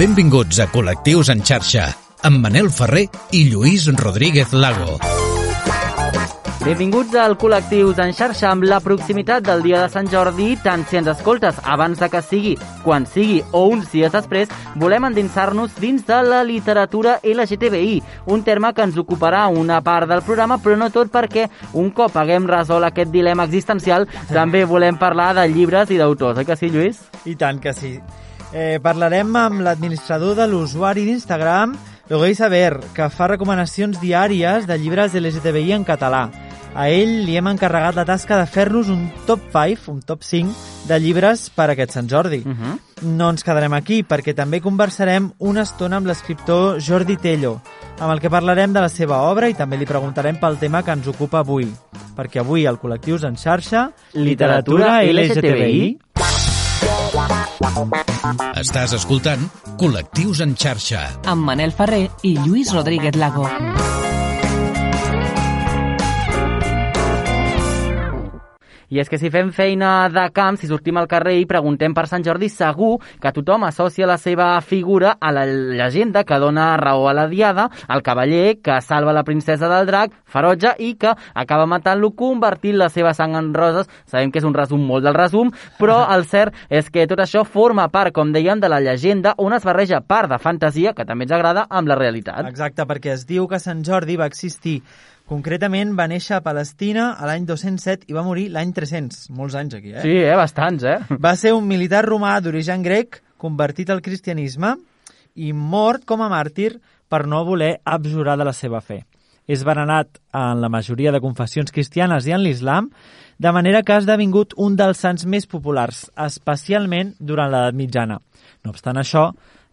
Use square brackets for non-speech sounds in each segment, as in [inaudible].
Benvinguts a Col·lectius en xarxa, amb Manel Ferrer i Lluís Rodríguez Lago. Benvinguts al Col·lectius en xarxa amb la proximitat del dia de Sant Jordi, tant si ens escoltes abans de que sigui, quan sigui o uns dies després, volem endinsar-nos dins de la literatura LGTBI, un terme que ens ocuparà una part del programa, però no tot perquè un cop haguem resolt aquest dilema existencial, també volem parlar de llibres i d'autors, oi que sí, Lluís? I tant que sí. Eh, parlarem amb l'administrador de l'usuari d'Instagram, Loguei Saber, que fa recomanacions diàries de llibres LGTBI en català. A ell li hem encarregat la tasca de fer-nos un top 5, un top 5 de llibres per a aquest Sant Jordi. Uh -huh. No ens quedarem aquí, perquè també conversarem una estona amb l'escriptor Jordi Tello, amb el que parlarem de la seva obra i també li preguntarem pel tema que ens ocupa avui. Perquè avui al Col·lectius en xarxa, literatura LGTBI. Estàs escoltant Col·lectius en xarxa. amb Manel Ferrer i Lluís Rodríguez Lago. I és que si fem feina de camp, si sortim al carrer i preguntem per Sant Jordi, segur que tothom associa la seva figura a la llegenda que dona raó a la diada, al cavaller que salva la princesa del drac, Ferotge, i que acaba matant-lo convertint la seva sang en roses. Sabem que és un resum molt del resum, però [laughs] el cert és que tot això forma part, com dèiem, de la llegenda on es barreja part de fantasia, que també ens agrada, amb la realitat. Exacte, perquè es diu que Sant Jordi va existir Concretament va néixer a Palestina a l'any 207 i va morir l'any 300. Molts anys aquí, eh? Sí, eh? Bastants, eh? [laughs] Va ser un militar romà d'origen grec convertit al cristianisme i mort com a màrtir per no voler abjurar de la seva fe. És venerat en la majoria de confessions cristianes i en l'islam, de manera que ha esdevingut un dels sants més populars, especialment durant l'edat mitjana. No obstant això,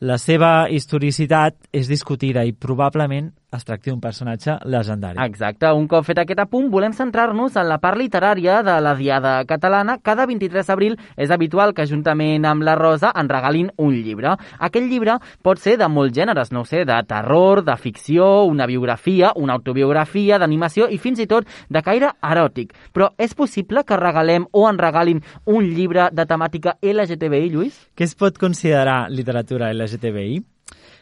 la seva historicitat és discutida i probablement es tracti d'un personatge legendari. Exacte. Un cop fet aquest apunt, volem centrar-nos en la part literària de la Diada Catalana. Cada 23 d'abril és habitual que, juntament amb la Rosa, en regalin un llibre. Aquest llibre pot ser de molts gèneres, no sé, de terror, de ficció, una biografia, una autobiografia, d'animació i fins i tot de caire eròtic. Però és possible que regalem o en regalin un llibre de temàtica LGTBI, Lluís? Què es pot considerar literatura LGTBI?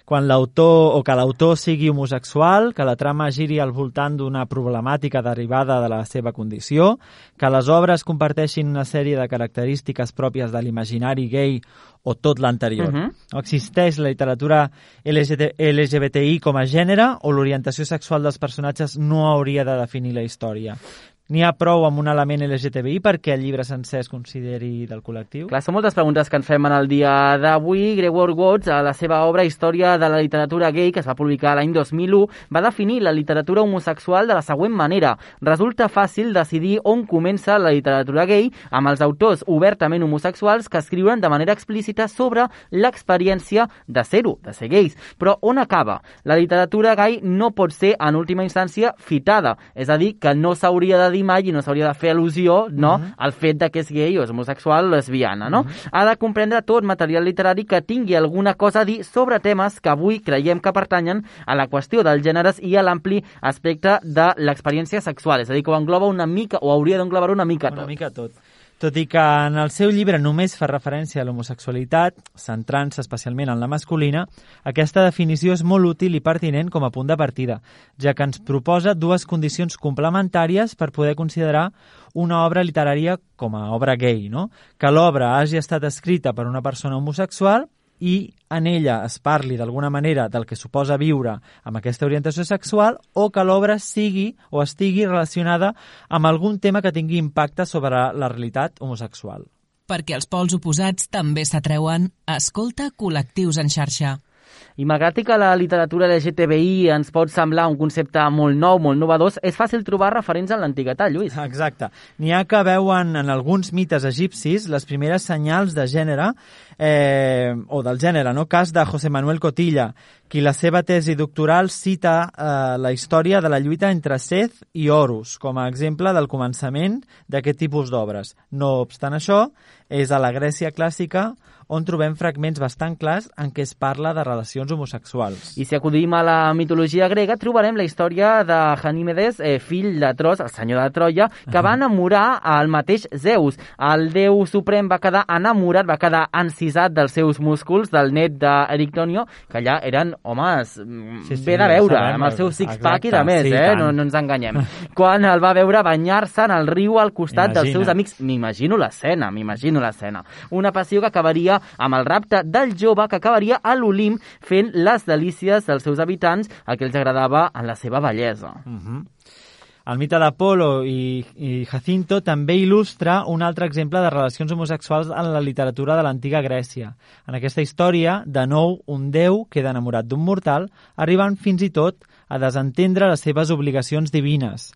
Quan l'autor o que l'autor sigui homosexual, que la trama giri al voltant d'una problemàtica derivada de la seva condició, que les obres comparteixin una sèrie de característiques pròpies de l'imaginari gay o tot l'anterior. Mhm. Existeix la literatura LGBT, LGBTI com a gènere o l'orientació sexual dels personatges no hauria de definir la història? N'hi ha prou amb un element LGTBI perquè el llibre sencer es consideri del col·lectiu? Clar, són moltes preguntes que ens fem en el dia d'avui. Gregor Watts, a la seva obra Història de la literatura gay, que es va publicar l'any 2001, va definir la literatura homosexual de la següent manera. Resulta fàcil decidir on comença la literatura gay amb els autors obertament homosexuals que escriuen de manera explícita sobre l'experiència de ser-ho, de ser gais. Però on acaba? La literatura gay no pot ser, en última instància, fitada. És a dir, que no s'hauria de dir mai i no s'hauria de fer al·lusió no, al fet de que és gay o és homosexual o lesbiana. No? Ha de comprendre tot material literari que tingui alguna cosa a dir sobre temes que avui creiem que pertanyen a la qüestió dels gèneres i a l'ampli aspecte de l'experiència sexual. És a dir, que ho engloba una mica, o hauria d'englobar una mica Una tot. mica tot. Tot i que en el seu llibre només fa referència a l'homosexualitat, centrant-se especialment en la masculina, aquesta definició és molt útil i pertinent com a punt de partida, ja que ens proposa dues condicions complementàries per poder considerar una obra literària com a obra gay, no? que l'obra hagi estat escrita per una persona homosexual i en ella es parli d'alguna manera del que suposa viure amb aquesta orientació sexual o que l'obra sigui o estigui relacionada amb algun tema que tingui impacte sobre la realitat homosexual. Perquè els pols oposats també s'atreuen, escolta col·lectius en xarxa. I malgrat que la literatura LGTBI ens pot semblar un concepte molt nou, molt novedós, és fàcil trobar referents en l'antiguitat, Lluís. Exacte. N'hi ha que veuen en alguns mites egipcis les primeres senyals de gènere eh, o del gènere, no? Cas de José Manuel Cotilla, qui la seva tesi doctoral cita eh, la història de la lluita entre Seth i Horus com a exemple del començament d'aquest tipus d'obres. No obstant això, és a la Grècia clàssica on trobem fragments bastant clars en què es parla de relacions homosexuals. I si acudim a la mitologia grega, trobarem la història de Ganímedes, eh, fill de Tros, el senyor de Troia, que va enamorar al mateix Zeus. El déu suprem va quedar enamorat, va quedar encisat dels seus músculs, del net d'Erictonio, que allà eren homes mm, Sí, sí, bé de veure, sabem, amb el seu six-pack i de més, sí, eh? tant. No, no ens enganyem. Quan el va veure banyar-se en el riu al costat dels Imagina't. seus amics, m'imagino l'escena, m'imagino l'escena. Una passió que acabaria amb el rapte del jove que acabaria a l'Olimp fent les delícies dels seus habitants, el que els agradava en la seva bellesa. Mhm. El mite d'Apolo i, i Jacinto també il·lustra un altre exemple de relacions homosexuals en la literatura de l'antiga Grècia. En aquesta història, de nou, un déu queda enamorat d'un mortal, arribant fins i tot a desentendre les seves obligacions divines.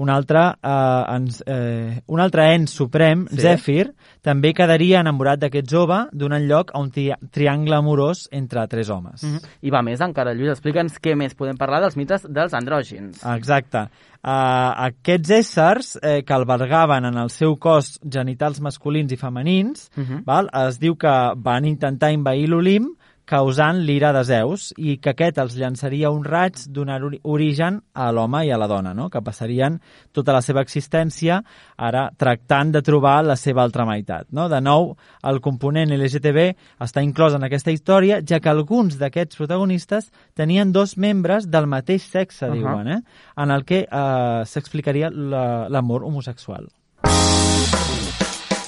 Un altre, eh, ens, eh, un altre ens suprem, Sí. Zèfir, també quedaria enamorat d'aquest jove, donant lloc a un tri triangle amorós entre tres homes. Mm -hmm. I va més encara, Lluís, explica'ns què més podem parlar dels mites dels andrògins. Exacte. Uh, aquests éssers eh, que albergaven en el seu cos genitals masculins i femenins, Uh -huh. val? es diu que van intentar invair l'Olimp causant l'ira de Zeus i que aquest els llançaria un raig donant ori- origen a l'home i a la dona, no? que passarien tota la seva existència ara tractant de trobar la seva altra meitat. No? De nou, el component LGTB està inclòs en aquesta història, ja que alguns d'aquests protagonistes tenien dos membres del mateix sexe, Ahà. diuen, eh? en el que eh, s'explicaria la- l'amor homosexual.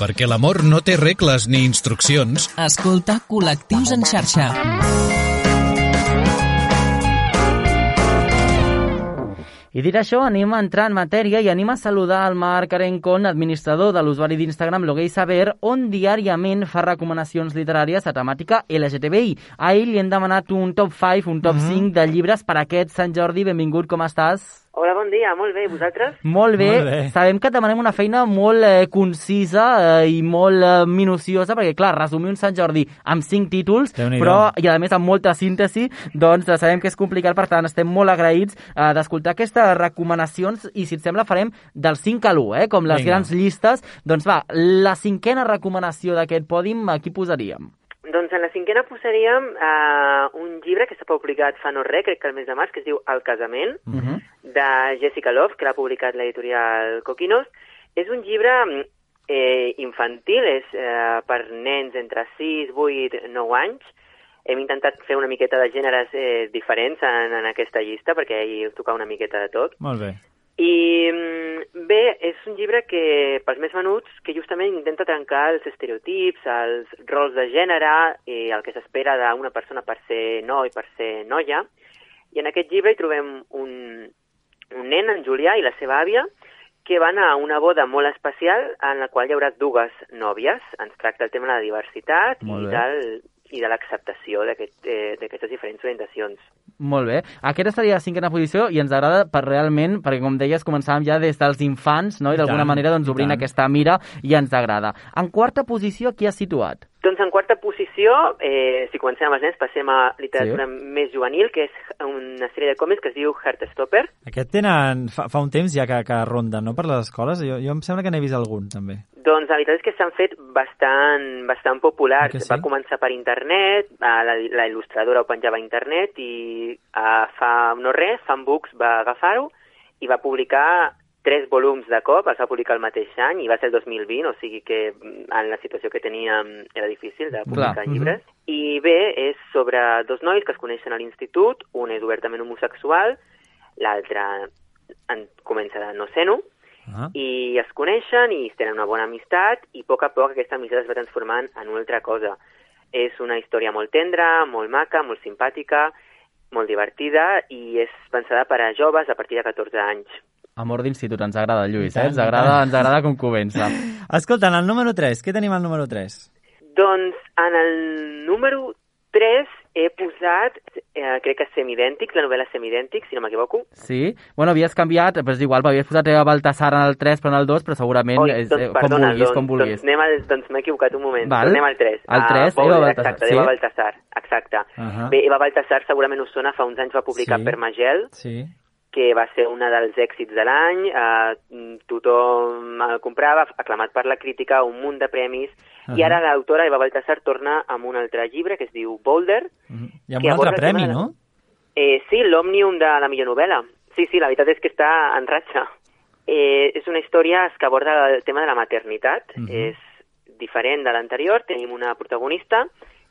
Perquè l'amor no té regles ni instruccions, Escolta Col·lectius en xarxa. I dit això, anem a entrar en matèria i anem a saludar el Marc Arencon, administrador de l'usuari d'Instagram Lo Gay Saber, on diàriament fa recomanacions literàries a temàtica LGTBI. A ell li hem demanat un top 5, un top 5 de llibres per aquest Sant Jordi. Benvingut, com estàs? Hola, bon dia, molt bé, vosaltres? Molt bé. Molt bé. Sabem que et demanem una feina molt eh, concisa eh, i molt eh, minuciosa, perquè, clar, resumir un Sant Jordi amb cinc títols, però, i a més amb molta síntesi, doncs eh, sabem que és complicat, per tant, estem molt agraïts eh, d'escoltar aquestes recomanacions i, si et sembla, farem del 5 a l'1, eh, com les Vinga. grans llistes. Doncs va, la cinquena recomanació d'aquest pòdim, a qui posaríem? Doncs en la cinquena posaríem uh, un llibre que s'ha publicat fa no res, crec que el mes de març, que es diu El casament, Uh -huh. de Jessica Love, que l'ha publicat l'editorial Coquinos. És un llibre eh, infantil, és eh, per nens entre 6, 8, 9 anys. Hem intentat fer una miqueta de gèneres eh, diferents en, en aquesta llista, perquè hi tocar una miqueta de tot. Molt bé. I mm, bé, és un llibre que, pels més venuts, que justament intenta trencar els estereotips, els rols de gènere i el que s'espera d'una persona per ser noi, per ser noia. I en aquest llibre hi trobem un, un nen, en Julià, i la seva àvia, que van a una boda molt especial en la qual hi haurà dues nòvies. Ens tracta el tema de la diversitat i, del, i de l'acceptació d'aquest, eh, d'aquestes diferents orientacions. Molt bé. Aquesta seria la cinquena posició i ens agrada per realment, perquè com deies, començàvem ja des dels infants, no? i d'alguna manera doncs, obrint tant. aquesta mira i ens agrada. En quarta posició, qui ha situat? Doncs en quarta posició, eh, si comencem amb els nens, passem a literatura Sí. més juvenil, que és una sèrie de còmics que es diu Heartstopper. Aquest tenen... Fa, fa un temps ja que, que ronda, no?, per les escoles. Jo, jo em sembla que n'he vist algun, també. La veritat és que s'han fet bastant, bastant populars. Ah, sí? Va començar per internet, la, la il·lustradora ho penjava a internet i eh, fa no res, Fanbooks va agafar-ho i va publicar tres volums de cop, els va publicar el mateix any i va ser el 2020, o sigui que mm, en la situació que teníem era difícil de publicar Clar, llibres. I bé, és sobre dos nois que es coneixen a l'institut, un és obertament homosexual, l'altre en, comença de no ser-ho, Ah. i es coneixen i tenen una bona amistat i a poc a poc aquesta amistat es va transformant en una altra cosa. És una història molt tendra, molt maca, molt simpàtica, molt divertida i és pensada per a joves a partir de 14 anys. Amor d'institut, ens agrada, Lluís, eh? Ens agrada, ens agrada com comença. [laughs] Escolta, en el número 3, què tenim al número 3? Doncs en el número 3 he posat, eh, crec que semidèntics, la novel·la semidèntics, si no m'equivoco. Sí? Bueno, havies canviat, però és igual, havies posat a Baltasar en el 3 però en el 2, però segurament Oi, és, doncs, eh, com perdona, vulguis, doncs, com vulguis. Doncs, anem al, doncs m'he equivocat un moment. Val. Tornem al 3. Al 3, Ah, Eva Baltasar, Exacte, sí. Eva Baltasar, exacte. Ahà. Bé, Eva Baltasar segurament us sona, fa uns anys va publicar Sí. per Magel, Sí. que va ser una dels èxits de l'any, eh, tothom el comprava, aclamat per la crítica, un munt de premis, uh -huh. i ara l'autora Eva Baltasar torna amb un altre llibre que es diu Boulder. Uh -huh. I amb un altre premi, de... no? Eh, sí, l'Òmnium de la millor novel·la. Sí, sí, la veritat és que està en ratxa. Eh, és una història que aborda el tema de la maternitat. Uh -huh. És diferent de l'anterior. Tenim una protagonista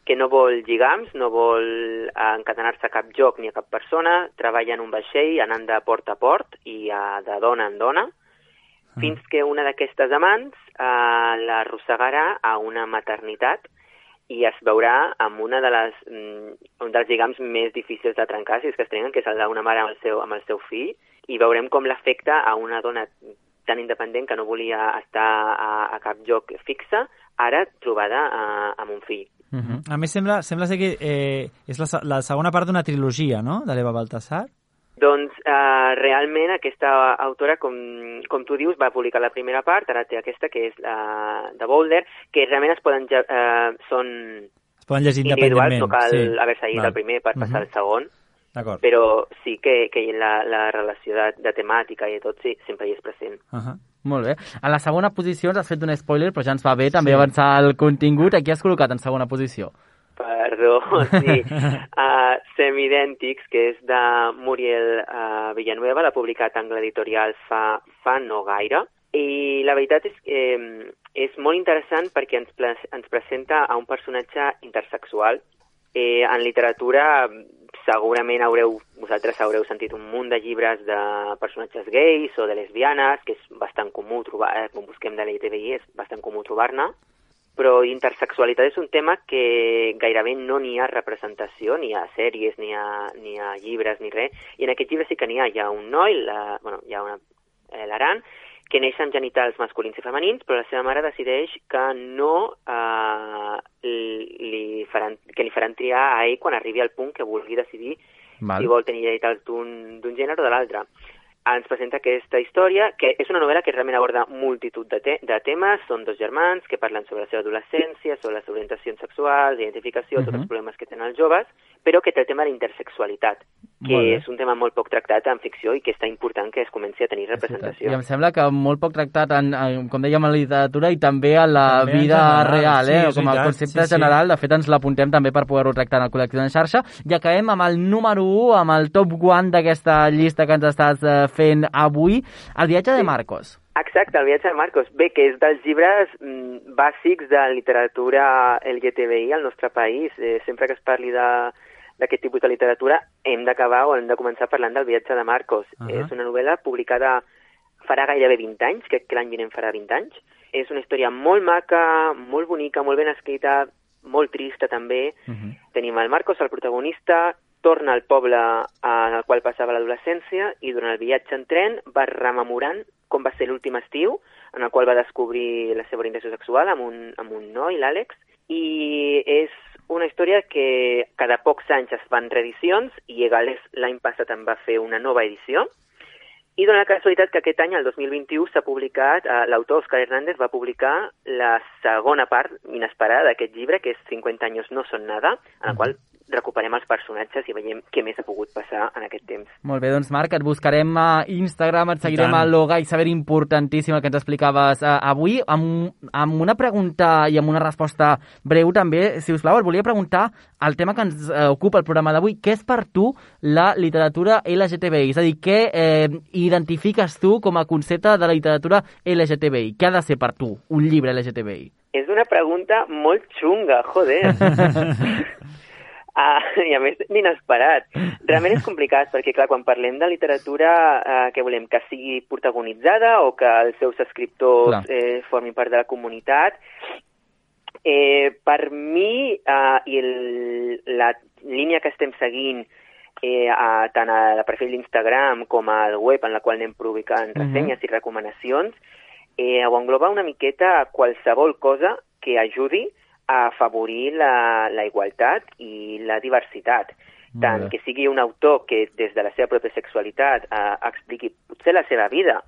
que no vol lligams, no vol encadenar-se a cap joc ni a cap persona, treballa en un vaixell anant de port a port i a, de dona en dona, fins que una d'aquestes amants eh, l'arrossegarà a una maternitat i es veurà amb una de les, mm, un dels lligams més difícils de trencar, si és que es trenquen, que és el d'una mare amb el, seu, amb el seu fill, i veurem com l'afecta a una dona tan independent que no volia estar a, a cap lloc fixe, ara trobada a, amb un fill. Uh -huh. A més, sembla, sembla ser que eh, és la, la segona part d'una trilogia, no?, de l'Eva Baltasar. Doncs eh, realment aquesta autora, com, com tu dius, va publicar la primera part, ara té aquesta que és la de Boulder, que realment es poden, eh, són es poden llegir individuals, no cal sí. haver-se llegit el primer per passar uh -huh. al segon, però sí que, que la, la relació de, de temàtica i de tot sí, sempre hi és present. Uh -huh. Molt bé. A la segona posició ens has fet un spoiler, però ja ens va bé també Sí. avançar el contingut. Aquí has col·locat en segona posició. Perdó, [laughs] sí. [laughs] uh, Semidèntics, que és de Muriel uh, Villanueva, l'ha publicat en l'editorial fa, fa no gaire. I la veritat és que eh, és molt interessant perquè ens, ens presenta a un personatge intersexual. Eh, en literatura segurament haureu, vosaltres haureu sentit un munt de llibres de personatges gais o de lesbianes, que és bastant comú trobar, eh, quan busquem de l'LGTBI és bastant comú trobar-ne, però intersexualitat és un tema que gairebé no n'hi ha representació, ni a sèries, ni a, ni a llibres, ni res, i en aquest llibre sí que n'hi ha, hi ha un noi, la, bueno, hi ha una, eh, l'Aran, que neix amb genitals masculins i femenins, però la seva mare decideix que no eh, li faran, que li faran triar a ell quan arribi al punt que vulgui decidir Val. si vol tenir genitals d'un d'un gènere o de l'altre. Ens presenta aquesta història, que és una novel·la que realment aborda multitud de, te de temes. Són dos germans que parlen sobre la seva adolescència, sobre les orientacions sexuals, identificació, uh -huh. tots els problemes que tenen els joves, però que té el tema de la intersexualitat, que és un tema molt poc tractat en ficció i que està important que es comenci a tenir representació. I em sembla que molt poc tractat, en, en, com dèiem, en la literatura i també a la També en vida general, real, eh? sí, com a concepte sí, sí. general. De fet, ens l'apuntem també per poder-ho tractar en el col·lectiu en xarxa. I acabem amb el número 1, amb el top 1 d'aquesta llista que ens estàs eh, fent avui, el viatge de Marcos. Exacte, el viatge de Marcos. Bé, que és dels llibres mm, bàsics de literatura LGTBI al nostre país. Eh, sempre que es parli de d'aquest tipus de literatura hem d'acabar o hem de començar parlant del viatge de Marcos. Uh. -huh. És una novel·la publicada farà gairebé 20 anys, crec que l'any vinent farà 20 anys. És una història molt maca, molt bonica, molt ben escrita, molt trista també. Uh -huh. Tenim el Marcos, el protagonista, torna al poble en el qual passava l'adolescència i durant el viatge en tren va rememorant com va ser l'últim estiu en el qual va descobrir la seva orientació sexual amb un, amb un noi, l'Àlex, i és una història que cada pocs anys es fan reedicions i Egales l'any passat en va fer una nova edició. I dona la casualitat que aquest any, el 2021, s'ha publicat, eh, l'autor Òscar Hernández va publicar la segona part inesperada d'aquest llibre, que és 50 anys no són nada, en el qual recuperem els personatges i veiem què més ha pogut passar en aquest temps. Molt bé, doncs Marc, et buscarem a Instagram, et seguirem a Loga i saber importantíssim el que ens explicaves uh, avui, amb, amb una pregunta i amb una resposta breu també, si us plau, et volia preguntar el tema que ens eh, ocupa el programa d'avui, què és per tu la literatura LGTBI? És a dir, què eh, identifiques tu com a concepte de la literatura LGTBI? Què ha de ser per tu un llibre LGTBI? És una pregunta molt xunga, joder. [laughs] Ah, [laughs] I a més, inesperat. Realment és complicat, perquè clar, quan parlem de literatura, eh, què volem? Que sigui protagonitzada o que els seus escriptors Clar. eh, formin part de la comunitat? Eh, per mi, eh, i el, la línia que estem seguint eh, a, tant al perfil d'Instagram com al web en la qual anem publicant Mhm. ressenyes i recomanacions, eh, ho engloba una miqueta qualsevol cosa que ajudi a afavorir la, la igualtat i la diversitat. Tant que sigui un autor que des de la seva pròpia sexualitat eh, expliqui potser la seva vida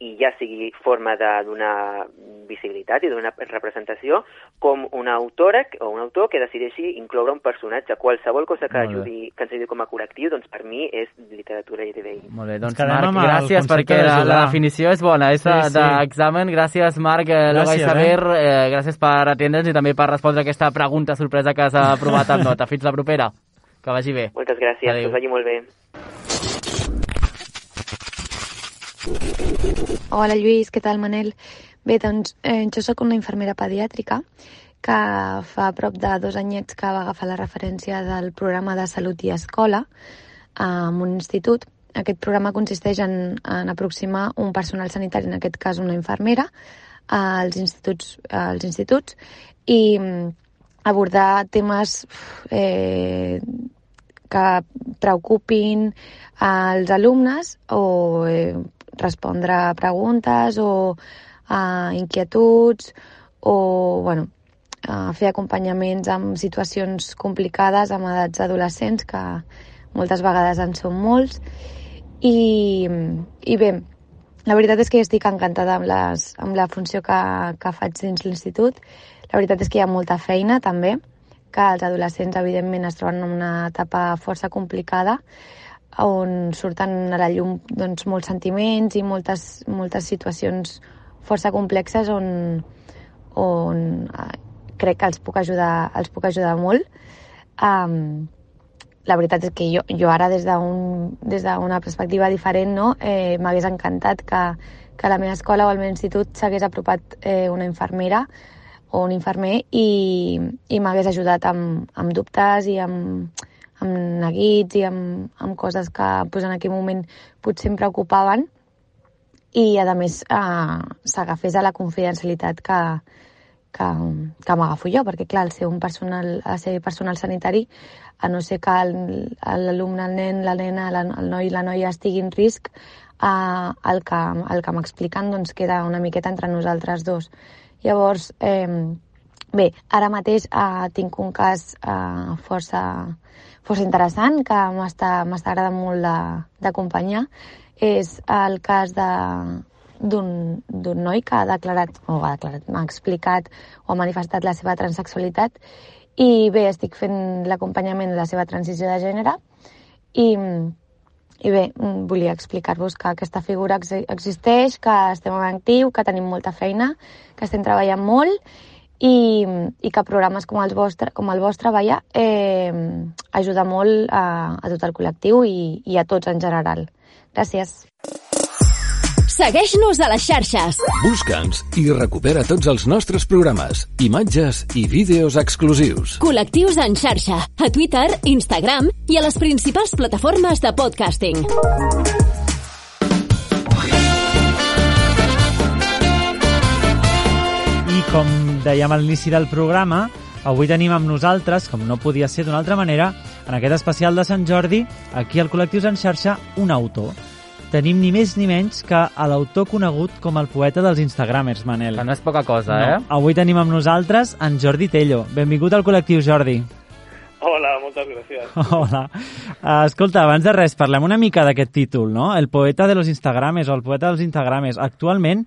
i ja sigui forma de donar visibilitat i donar representació, com una autora o un autor que decideixi incloure un personatge. Qualsevol cosa que, ajudi, que ens ajudi com a col·lectiu, doncs per mi és literatura LGTBI. Molt bé, doncs Marc, gràcies perquè la, la definició és bona, és sí, d'examen. Sí. Gràcies Marc eh, Loga i Saber, eh? eh, gràcies per atendre'ns i també per respondre aquesta pregunta sorpresa que has aprovat amb nota. Fins la propera. Que vagi bé. Moltes gràcies, Adéu. que us vagi molt bé. Hola Lluís, què tal Manel? Bé, doncs eh, jo sóc una infermera pediàtrica que fa prop de dos anyets que va agafar la referència del programa de salut i escola en un institut. Aquest programa consisteix en, en aproximar un personal sanitari, en aquest cas una infermera, als instituts, als instituts i mm, abordar temes eh, que preocupin als alumnes o eh, respondre a preguntes o a inquietuds o bueno, a fer acompanyaments amb situacions complicades amb edats adolescents que moltes vegades en són molts i, i bé, la veritat és que estic encantada amb, les, amb la funció que, que faig dins l'institut. La veritat és que hi ha molta feina també, que els adolescents evidentment es troben en una etapa força complicada on surten a la llum doncs, molts sentiments i moltes, moltes situacions força complexes on, on eh, crec que els puc ajudar, els puc ajudar molt. Um, la veritat és que jo, jo ara des d'una des perspectiva diferent no, eh, m'hagués encantat que, que a la meva escola o al meu institut s'hagués apropat eh, una infermera o un infermer i, i m'hagués ajudat amb, amb dubtes i amb, amb neguits i amb, amb coses que pues, en aquell moment potser em preocupaven i a més eh, s'agafés a la confidencialitat que, que, que m'agafo jo, perquè clar, al ser un personal, a ser personal sanitari, a no ser que l'alumne, el nen, la nena, el noi i la noia estiguin en risc, eh, el que, el que m'expliquen doncs, queda una miqueta entre nosaltres dos. Llavors, eh, bé, ara mateix eh, tinc un cas eh, força, força interessant que m'està agradant molt d'acompanyar és el cas d'un noi que ha declarat, o ha declarat, m'ha explicat o ha manifestat la seva transexualitat. I bé, estic fent l'acompanyament de la seva transició de gènere i, i bé, volia explicar-vos que aquesta figura existeix, que estem en actiu, que tenim molta feina, que estem treballant molt i, i que programes com, els vostre, com el vostre vaja, eh, ajuda molt a, a tot el col·lectiu i, i a tots en general. Gràcies. Segueix-nos a les xarxes. Busca'ns i recupera tots els nostres programes, imatges i vídeos exclusius. Col·lectius en xarxa, a Twitter, Instagram i a les principals plataformes de podcasting. Com dèiem a l'inici del programa, avui tenim amb nosaltres, com no podia ser d'una altra manera, en aquest especial de Sant Jordi, aquí al Col·lectius en xarxa, un autor. Tenim ni més ni menys que a l'autor conegut com el poeta dels Instagramers, Manel. Que no és poca cosa, no. eh? Avui tenim amb nosaltres en Jordi Tello. Benvingut al col·lectiu, Jordi. Hola, moltes gràcies. [laughs] Hola. Uh, escolta, abans de res, parlem una mica d'aquest títol, no? El poeta de los Instagrames o el poeta dels Instagrames. Actualment,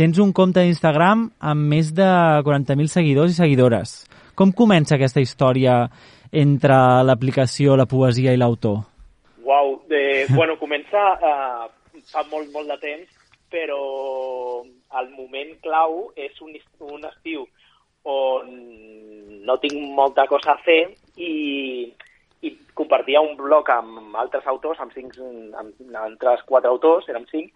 Tens un compte d'Instagram amb més de 40.000 seguidors i seguidores. Com comença aquesta història entre l'aplicació, la poesia i l'autor? Uau, de, bueno, comença uh, fa molt, molt de temps, però el moment clau és un, un estiu on no tinc molta cosa a fer i, i compartia un blog amb altres autors, amb, cinc, amb altres quatre autors, érem cinc,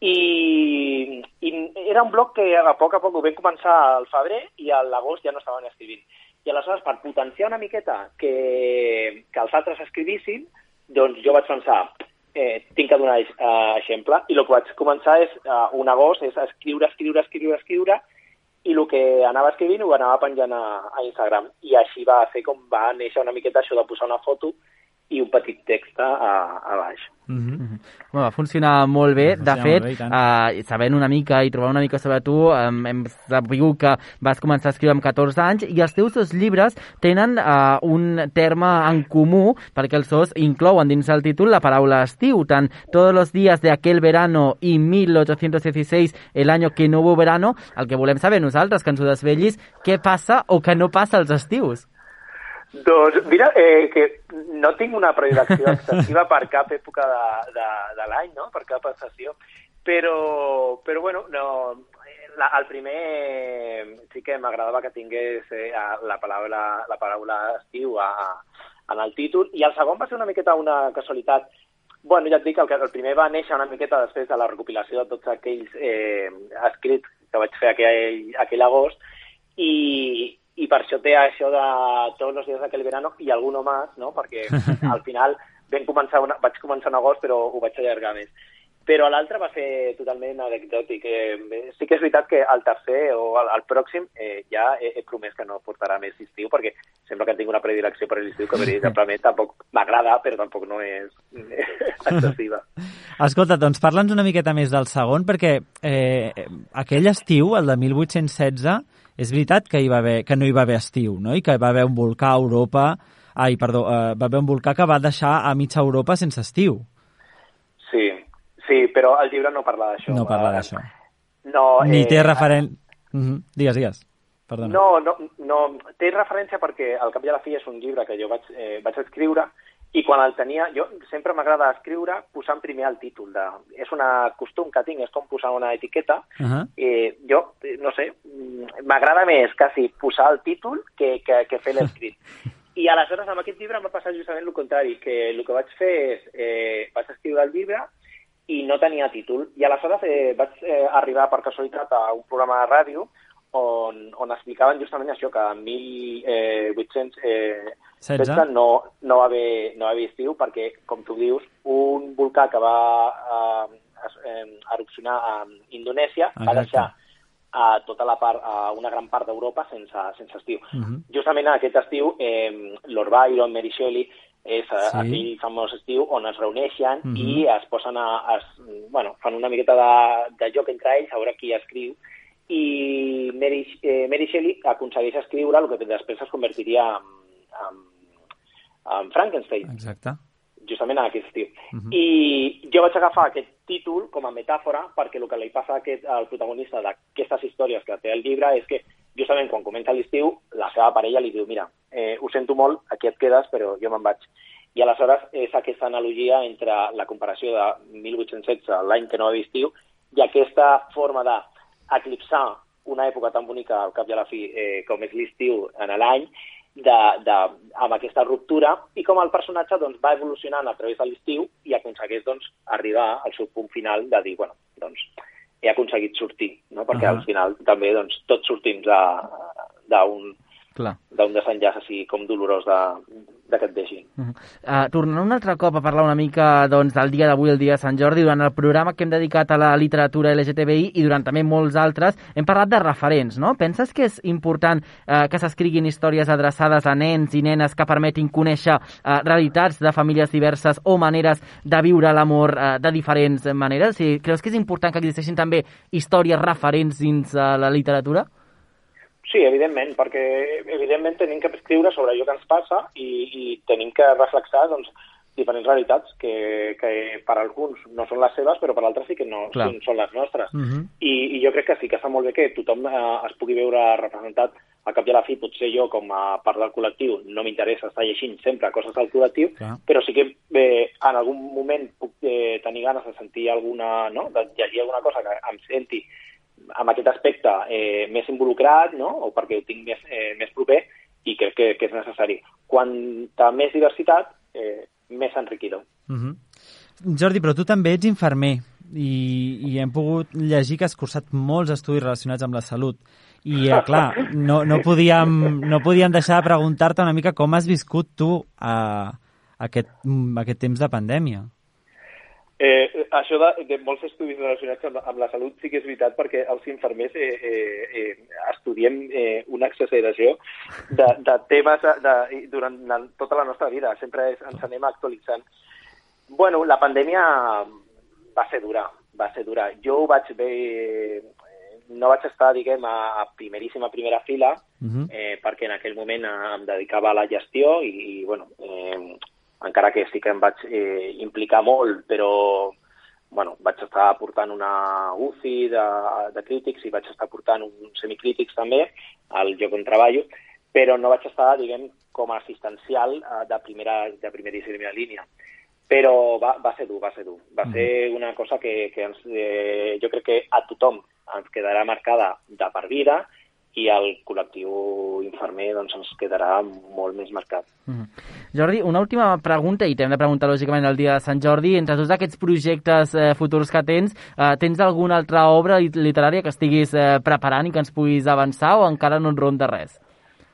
i, i era un blog que a poc a poc ho vam començar al febrer i a l'agost ja no estaven escrivint. I aleshores, per potenciar una miqueta que, que els altres escrivissin, doncs jo vaig pensar, eh, tinc que donar eh, exemple, i el que vaig començar és, eh, un agost, és escriure, escriure, escriure, escriure, i el que anava escrivint ho anava penjant a, a Instagram. I així va ser com va néixer una miqueta això de posar una foto i un petit text a, a baix. Mm -hmm. bueno, va funcionar molt bé. De fet, bé, uh, sabent una mica i trobant una mica sobre tu, um, hem sabut que vas començar a escriure amb 14 anys i els teus dos llibres tenen uh, un terme en comú perquè els dos inclouen dins el títol la paraula estiu, tant Todos los días de aquel verano i 1816, el año que no hubo verano, el que volem saber nosaltres, que ens ho desvellis, què passa o que no passa als estius. Doncs mira, eh, que no tinc una predilecció excessiva per cap època de, de, de l'any, no? per cap estació, però, però bueno, no, la, el primer sí que m'agradava que tingués eh, la, paraula, la paraula estiu a, a, en el títol, i el segon va ser una miqueta una casualitat. Bueno, ja et dic, el, el primer va néixer una miqueta després de la recopilació de tots aquells eh, escrits que vaig fer aquell, aquell agost, i, i per això té això de tots els dies d'aquell verano i alguno més, no? perquè [laughs] al final vam començar una, vaig començar en agost però ho vaig allargar més. Però l'altre va ser totalment anecdòtic. Eh, sí que és veritat que el tercer o el, el pròxim eh, ja he, he promès que no portarà més estiu perquè sembla que tinc una predilecció per l'estiu que veritablement tampoc m'agrada però tampoc no és [laughs] excessiva. [laughs] Escolta, doncs parla'ns una miqueta més del segon perquè eh, aquell estiu, el de 1816, és veritat que, hi va haver, que no hi va haver estiu, no? I que va haver un volcà a Europa... Ai, perdó, eh, va haver un volcà que va deixar a mitja Europa sense estiu. Sí, sí, però el llibre no parla d'això. No parla eh? d'això. No, Ni eh, té referent... Uh -huh. Digues, digues. Perdona. No, no, no, té referència perquè al cap i a la fi és un llibre que jo vaig, eh, vaig escriure i quan el tenia, jo sempre m'agrada escriure posant primer el títol. De, és un costum que tinc, és com posar una etiqueta. Uh -huh. eh, jo, no sé, m'agrada més quasi posar el títol que, que, que fer l'escrit. [laughs] I aleshores amb aquest llibre m'ha passat justament el contrari, que el que vaig fer és, eh, vaig escriure el llibre i no tenia títol. I aleshores eh, vaig eh, arribar per casualitat a un programa de ràdio on, on explicaven justament això, que en 1816 eh, no, no, va haver, no va haver estiu perquè, com tu dius, un volcà que va eh, eh, erupcionar a Indonèsia Exacte. va deixar a tota la part, a una gran part d'Europa sense, sense estiu. Uh -huh. Justament en aquest estiu, eh, Lord Byron, Mary Shelley, és sí. aquell famós estiu on es reuneixen uh -huh. i es posen a, es, bueno, fan una miqueta de, de joc entre ells a veure qui escriu i Mary, eh, Mary Shelley aconsegueix escriure el que després es convertiria en, en, en Frankenstein. Exacte. Justament en aquest estiu. Uh -huh. I jo vaig agafar aquest títol com a metàfora perquè el que li passa a aquest, al protagonista d'aquestes històries que té el llibre és que justament quan comença l'estiu la seva parella li diu mira, eh, ho sento molt, aquí et quedes però jo me'n vaig. I aleshores és aquesta analogia entre la comparació de 1816, l'any que no va estiu, i aquesta forma de eclipsar una època tan bonica al cap i a la fi eh, com és l'estiu en l'any, de, de, amb aquesta ruptura i com el personatge doncs, va evolucionant a través de l'estiu i aconsegueix doncs, arribar al seu punt final de dir, bueno, doncs, he aconseguit sortir, no? perquè uh -huh. al final també doncs, tots sortim d'un d'un desenllaç així com dolorós de, de que et deixin. Uh -huh. uh, tornant un altre cop a parlar una mica doncs, del dia d'avui, el dia de Sant Jordi, durant el programa que hem dedicat a la literatura LGTBI i durant també molts altres, hem parlat de referents, no? Penses que és important uh, que s'escriguin històries adreçades a nens i nenes que permetin conèixer uh, realitats de famílies diverses o maneres de viure l'amor uh, de diferents maneres? O sigui, creus que és important que existeixin també històries referents dins uh, la literatura? Sí, evidentment, perquè evidentment tenim que escriure sobre allò que ens passa i, i tenim que reflexar doncs, diferents realitats que, que per alguns no són les seves, però per altres sí que no Clar. són les nostres. Uh -huh. I, I jo crec que sí que està molt bé que tothom eh, es pugui veure representat a cap i a la fi, potser jo, com a part del col·lectiu, no m'interessa estar llegint sempre coses del col·lectiu, Clar. però sí que eh, en algun moment puc eh, tenir ganes de sentir alguna, no?, de llegir alguna cosa que em senti amb aquest aspecte eh, més involucrat, no? o perquè ho tinc més, eh, més proper, i crec que, que és necessari. Quanta més diversitat, eh, més enriquidor. Uh mhm. -huh. Jordi, però tu també ets infermer i, i hem pogut llegir que has cursat molts estudis relacionats amb la salut. I, eh, clar, no, no, podíem, no podíem deixar de preguntar-te una mica com has viscut tu a, a aquest, aquest temps de pandèmia. Eh, això de, de molts estudis relacionats amb, amb la salut sí que és veritat perquè els infermers eh, eh, eh, estudiem eh, una exageració de, de temes de, de, durant la, tota la nostra vida. Sempre és, ens anem actualitzant. Bueno, la pandèmia va ser dura, va ser dura. Jo ho vaig ver... No vaig estar, diguem, a, a primeríssima primera fila, uh -huh. eh, perquè en aquell moment em dedicava a la gestió i, i bueno, eh, encara que sí que em vaig eh, implicar molt, però bueno, vaig estar portant una UCI de, de crítics i vaig estar portant un semicrítics també al lloc on treballo, però no vaig estar, diguem, com a assistencial eh, de primera, de primeríssima línia. Però va, va ser dur, va ser dur. Va mm. ser una cosa que, que ens, eh, jo crec que a tothom ens quedarà marcada de per vida i el col·lectiu infermer doncs, ens quedarà molt més marcat. Mm -hmm. Jordi, una última pregunta, i t'hem de preguntar lògicament el dia de Sant Jordi. Entre tots aquests projectes eh, futurs que tens, eh, tens alguna altra obra literària que estiguis eh, preparant i que ens puguis avançar o encara no et ronda res?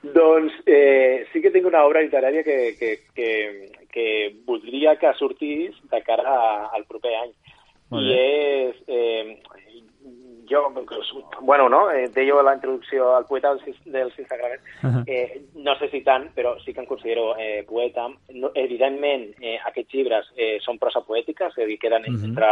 Doncs eh, sí que tinc una obra literària que, que, que, que voldria que sortís de cara al proper any. I és... Eh, jo, bueno, no? Eh, deia la introducció al poeta dels, dels Instagramers, uh -huh. eh, no sé si tant, però sí que em considero eh, poeta. No, evidentment, eh, aquests llibres eh, són prosa poètica, és a dir, queden uh -huh. entre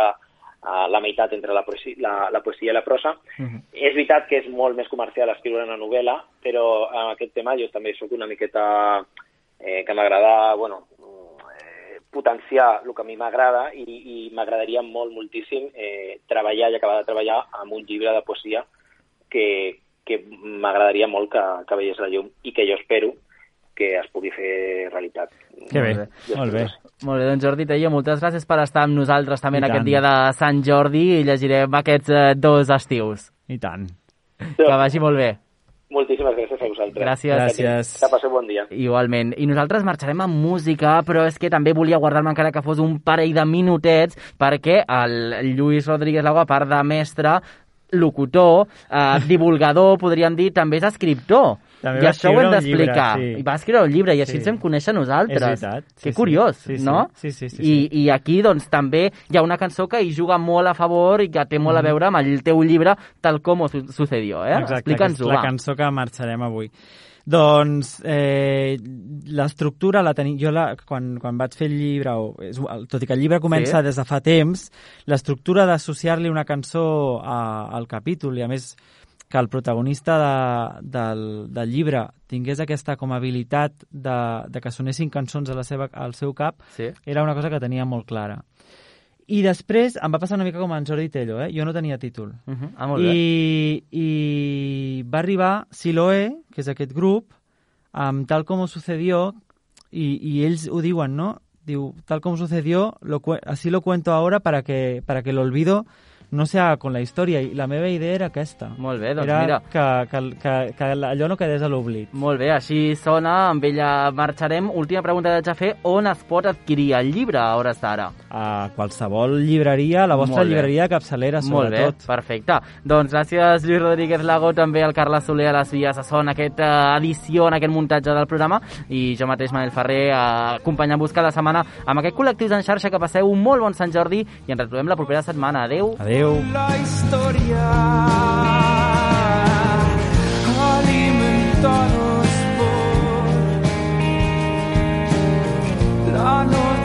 uh, la meitat entre la poesia, la, la poesia i la prosa. Uh -huh. És veritat que és molt més comercial escriure una novel·la, però en aquest tema jo també sóc una miqueta eh, que m'agrada, bueno, potenciar el que a mi m'agrada i, i m'agradaria molt, moltíssim eh, treballar i acabar de treballar amb un llibre de poesia que, que m'agradaria molt que, que veiés la llum i que jo espero que es pugui fer realitat. Que bé, molt bé. Molt bé, doncs Jordi Teia, moltes gràcies per estar amb nosaltres també I en tant. aquest dia de Sant Jordi i llegirem aquests eh, dos estius. I tant. Que vagi molt bé. Moltíssimes gràcies a vosaltres. Gràcies. Gràcies. Que passeu bon dia. Igualment. I nosaltres marxarem amb música, però és que també volia guardar-me encara que fos un parell de minutets perquè el Lluís Rodríguez Lago, a part de mestre, locutor, eh, [laughs] divulgador, podríem dir, també és escriptor. També I això ho hem d'explicar. Sí. I va escriure un llibre i així Sí. ens hem conèixer nosaltres. És veritat. Que Sí, curiós, sí. Sí, sí. no? Sí, sí, sí, I, sí. I aquí, doncs, també hi ha una cançó que hi juga molt a favor i que té molt a veure amb el teu llibre, tal com ho su sucedió, eh? Mm-hmm. Explica'ns-ho, la va. cançó que marxarem avui. Doncs eh, l'estructura la tenia... Jo la, quan, quan vaig fer el llibre, o, és, tot i que el llibre comença Sí. des de fa temps, l'estructura d'associar-li una cançó a, al capítol i a més que el protagonista de, del, del llibre tingués aquesta com a habilitat de, de que sonessin cançons a la seva, al seu cap, Sí. era una cosa que tenia molt clara. I després em va passar una mica com en Jordi Tello, eh? Jo no tenia títol. Uh -huh. Ah, molt bé. I, I va arribar Siloé, que és aquest grup, amb Tal como sucedió, i, i ells ho diuen, no? Diu, tal como sucedió, lo, así lo cuento ahora para que, para que el olvido no sea con la història. I la meva idea era aquesta. Molt bé, doncs era mira. que, que, que, que allò no quedés a l'oblit. Molt bé, així sona, amb ella marxarem. Última pregunta de fer, on es pot adquirir el llibre a hores d'ara? A qualsevol llibreria, la vostra llibreria capçalera, Molt bé, sobretot. perfecte. Doncs gràcies, Lluís Rodríguez Lago, també al Carles Soler a les vies de son, aquesta edició, en aquest muntatge del programa, i jo mateix, Manel Ferrer, acompanyant-vos cada setmana amb aquest col·lectius en xarxa, que passeu un molt bon Sant Jordi i ens retrobem la propera setmana. Adeu. Adeu. La historia alimentados por la noche.